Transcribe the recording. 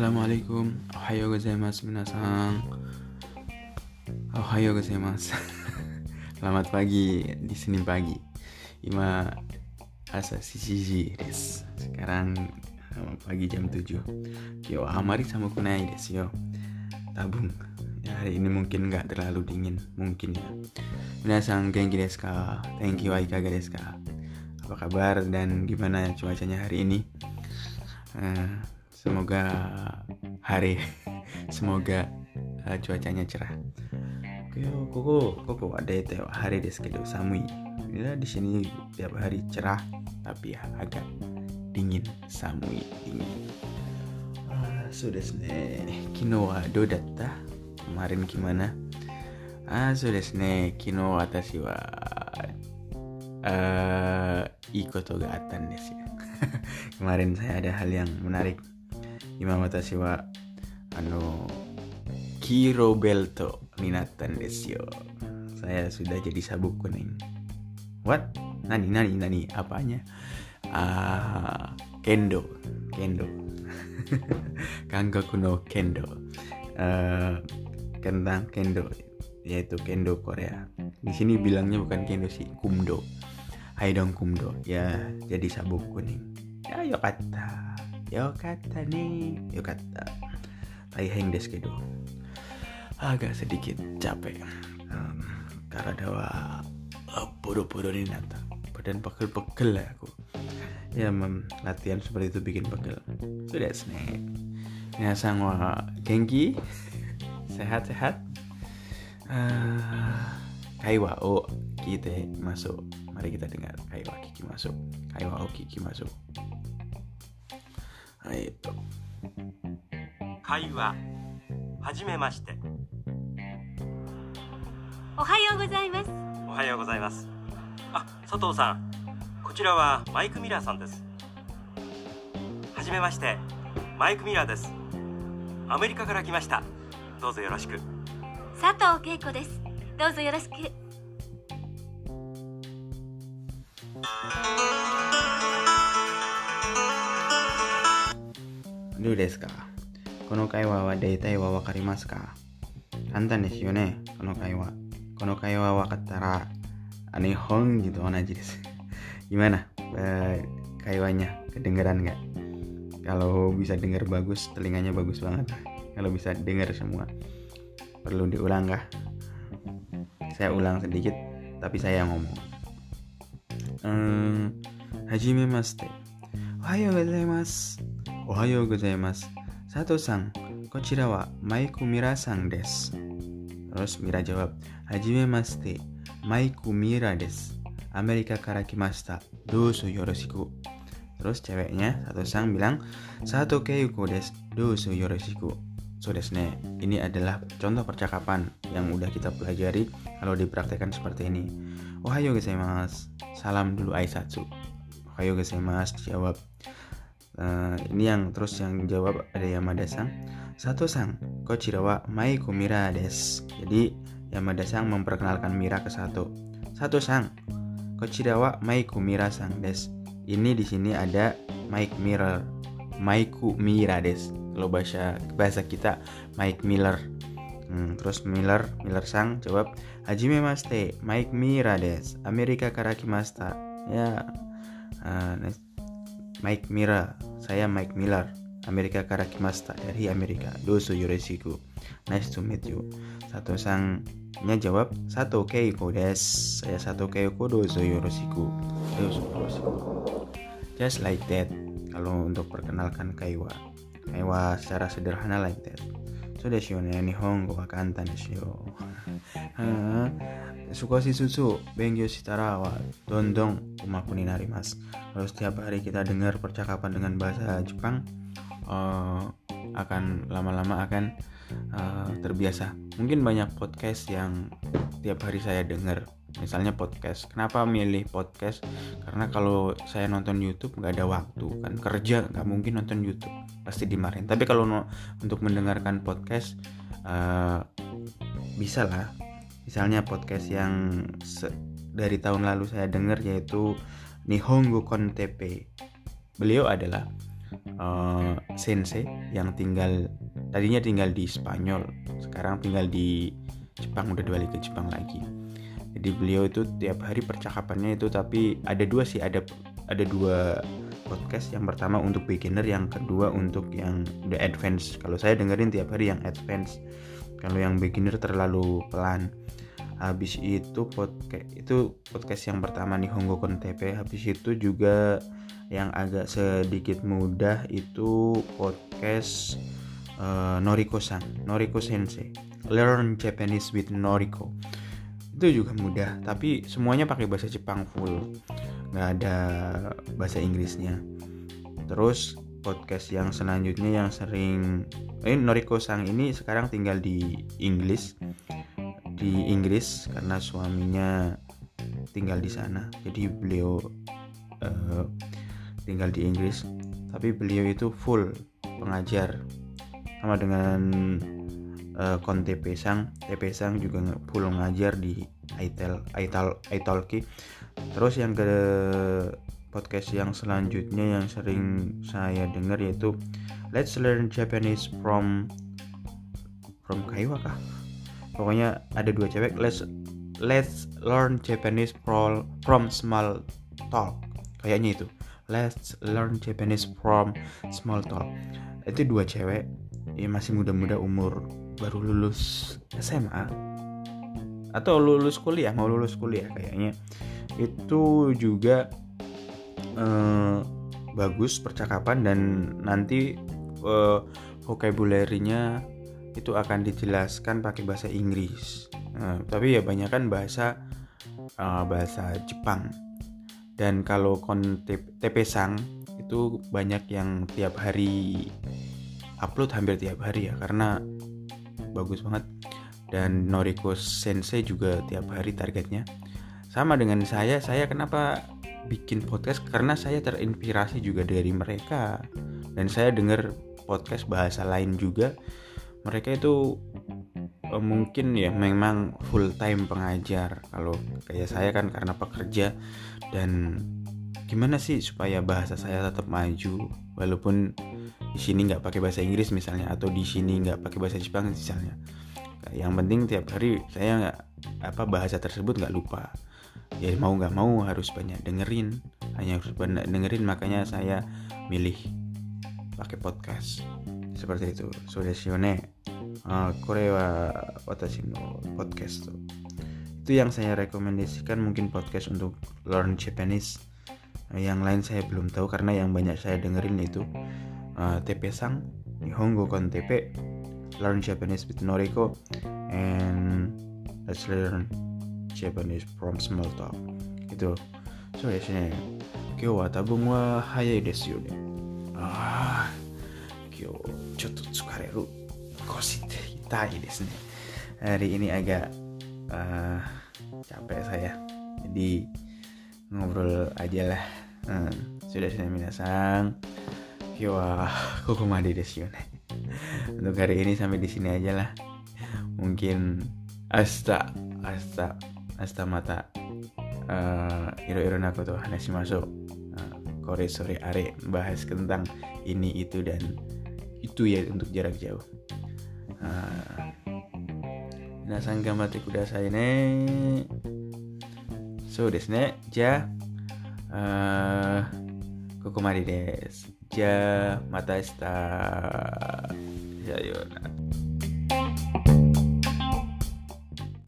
Assalamualaikum. Ohayo gozaimasu minasan. Ohayo gozaimasu. Selamat pagi. Di sini pagi. Ima asa shishi des Sekarang eh, pagi jam 7 Yo amari sama kunai desu yo. Tabung. Ya, Hari ini mungkin nggak terlalu dingin. Mungkin ya. Minasan genki desu ka? Thank you ikaga desu ka? Apa kabar dan gimana cuacanya hari ini? Uh, Semoga hari semoga uh, cuacanya cerah. Oke, koko koko ada itu hari desu kedo samui. Ya di sini tiap hari cerah tapi ya agak dingin samui dingin. Uh, so desu ne. Kino wa do datta? Kemarin gimana? Ah, so desu ne. Kino watashi wa uh, ikoto ga attan desu ya. Kemarin saya ada hal yang menarik 今私はあの黄色ベルトになったんですよ saya sudah jadi sabuk kuning what nani nani nani apanya ah kendo kendo kangaku no kendo uh, kentang kendo yaitu kendo Korea di sini bilangnya bukan kendo sih kumdo hai dong kumdo ya jadi sabuk kuning ya yo kata よかったねよかった Taiheng desu kedo agak sedikit capek um, karena wa uh, bodoh-bodoh ini nata badan pegel-pegel lah aku ya mem, latihan seperti itu bikin pegel sudah snack Minasang wa genki sehat-sehat uh, kaiwa o kita masuk mari kita dengar kaiwa kiki masuk kaiwa o kiki masuk えっと。会話はじめまして。おはようございます。おはようございます。あ佐藤さん。こちらはマイク・ミラーさんです。はじめまして。マイク・ミラーです。アメリカから来ました。どうぞよろしく。佐藤恵子です。どうぞよろしくどうですかこの会話は大体はわかりますか簡単ですよねこの会話この会話わかったら日本gitu aja des gimana uh, kaiwanya kedengeran nggak kalau bisa dengar bagus telinganya bagus banget kalau bisa dengar semua perlu diulang kah saya ulang sedikit tapi saya ngomong um, hajime maste ohayo gozaimasu おはようございます。佐藤さん、こちらはマイクミラさんです。Terus Mira jawab, はじめまして、マイクミラです。アメリカから来ました。どうぞよろしく。Terus ceweknya, satu sang bilang, Sato Keiko des, doso yoroshiku. So desu ne, ini adalah contoh percakapan yang udah kita pelajari kalau dipraktekkan seperti ini. Ohayo gozaimasu. Salam dulu Aisatsu. Ohayo gozaimasu jawab uh, ini yang terus yang jawab ada Yamada Sang. Satu sang kochira wa Maiko Mira des jadi Yamada Sang memperkenalkan Mira ke satu. Satu sang kochira wa Maiko Mira Sang des ini di sini ada Mike Miller Maiku Mira des kalau bahasa bahasa kita Mike Miller. Hmm, terus Miller Miller Sang jawab Hajime Maste Mike Mira des Amerika Karakimasta ya. Uh, Mike Mira, saya Mike Miller. Amerika Karakimasta dari Amerika. Dosu yoroshiku. Nice to meet you. Satu sangnya jawab, Satu Keiko des. Saya Satu Keiko dosu yoroshiku. Dosu yoroshiku. Just like that. Kalau untuk perkenalkan Kaiwa. Kaiwa secara sederhana like that. So desu yo ne, Nihongo wa kantan desu yo. 少しずつ勉強 したらはどんどん上手くなります。Kalau setiap hari kita dengar percakapan dengan bahasa Jepang, uh, akan lama-lama akan uh, terbiasa. Mungkin banyak podcast yang tiap hari saya dengar. Misalnya podcast. Kenapa milih podcast? Karena kalau saya nonton YouTube nggak ada waktu kan kerja nggak mungkin nonton YouTube pasti dimarahin. Tapi kalau no, untuk mendengarkan podcast uh, bisa lah misalnya podcast yang dari tahun lalu saya dengar yaitu Nihongo Kontepe. Beliau adalah uh, sensei yang tinggal tadinya tinggal di Spanyol sekarang tinggal di Jepang udah balik ke Jepang lagi. Jadi beliau itu tiap hari percakapannya itu tapi ada dua sih ada ada dua podcast. Yang pertama untuk beginner yang kedua untuk yang the advance kalau saya dengerin tiap hari yang advance kalau yang beginner terlalu pelan habis itu podcast itu podcast yang pertama nih Honggo TP habis itu juga yang agak sedikit mudah itu podcast uh, Noriko San Noriko Sensei Learn Japanese with Noriko. Itu juga mudah tapi semuanya pakai bahasa Jepang full. Nggak ada bahasa Inggrisnya. Terus podcast yang selanjutnya yang sering eh Noriko Sang ini sekarang tinggal di Inggris di Inggris karena suaminya tinggal di sana. Jadi beliau uh, tinggal di Inggris. Tapi beliau itu full pengajar sama dengan uh, kon TP Sang. TP Sang juga full ngajar di Aitel Aital Aitalki terus yang ke podcast yang selanjutnya yang sering saya dengar yaitu Let's Learn Japanese from from Kaiwa pokoknya ada dua cewek Let's Let's Learn Japanese from Small Talk. Kayaknya itu. Let's learn Japanese from small talk. Itu dua cewek ya masih muda-muda umur baru lulus SMA atau lulus kuliah mau lulus kuliah kayaknya. Itu juga eh, bagus percakapan dan nanti eh, vocabulary-nya itu akan dijelaskan pakai bahasa Inggris. Nah, tapi ya banyak kan bahasa uh, bahasa Jepang. Dan kalau kon TP Sang itu banyak yang tiap hari upload hampir tiap hari ya karena bagus banget. Dan Noriko Sensei juga tiap hari targetnya. Sama dengan saya saya kenapa bikin podcast? Karena saya terinspirasi juga dari mereka. Dan saya dengar podcast bahasa lain juga mereka itu uh, mungkin ya memang full time pengajar. Kalau kayak saya kan karena pekerja. Dan gimana sih supaya bahasa saya tetap maju? Walaupun di sini nggak pakai bahasa Inggris misalnya atau di sini nggak pakai bahasa Jepang misalnya. Yang penting tiap hari saya nggak apa bahasa tersebut nggak lupa. Ya mau nggak mau harus banyak dengerin. Hanya harus banyak dengerin makanya saya milih pakai podcast seperti itu so desione uh, Korea watashi no podcast itu yang saya rekomendasikan mungkin podcast untuk learn Japanese yang lain saya belum tahu karena yang banyak saya dengerin itu uh, TP Sang Nihongo kon TP Learn Japanese with Noriko and Let's Learn Japanese from Small Talk itu so ですね今日は多分は早いですよねああ 今日ちょっと疲れる腰って痛いですね hari ini agak uh, capek saya jadi ngobrol aja lah hmm, sudah sudah minasang kiwa kokomade desu ne untuk hari ini sampai di sini aja lah mungkin asta asta asta mata uh, iro iro naku tuh hanashi masuk uh, kore sore are bahas tentang ini itu dan itu ya untuk jarak jauh. Ah. Nah, minasan kuda saya ini so desu ne ja. Ah. Uh, kokomari desu ja mata esta. Ya, Sayonara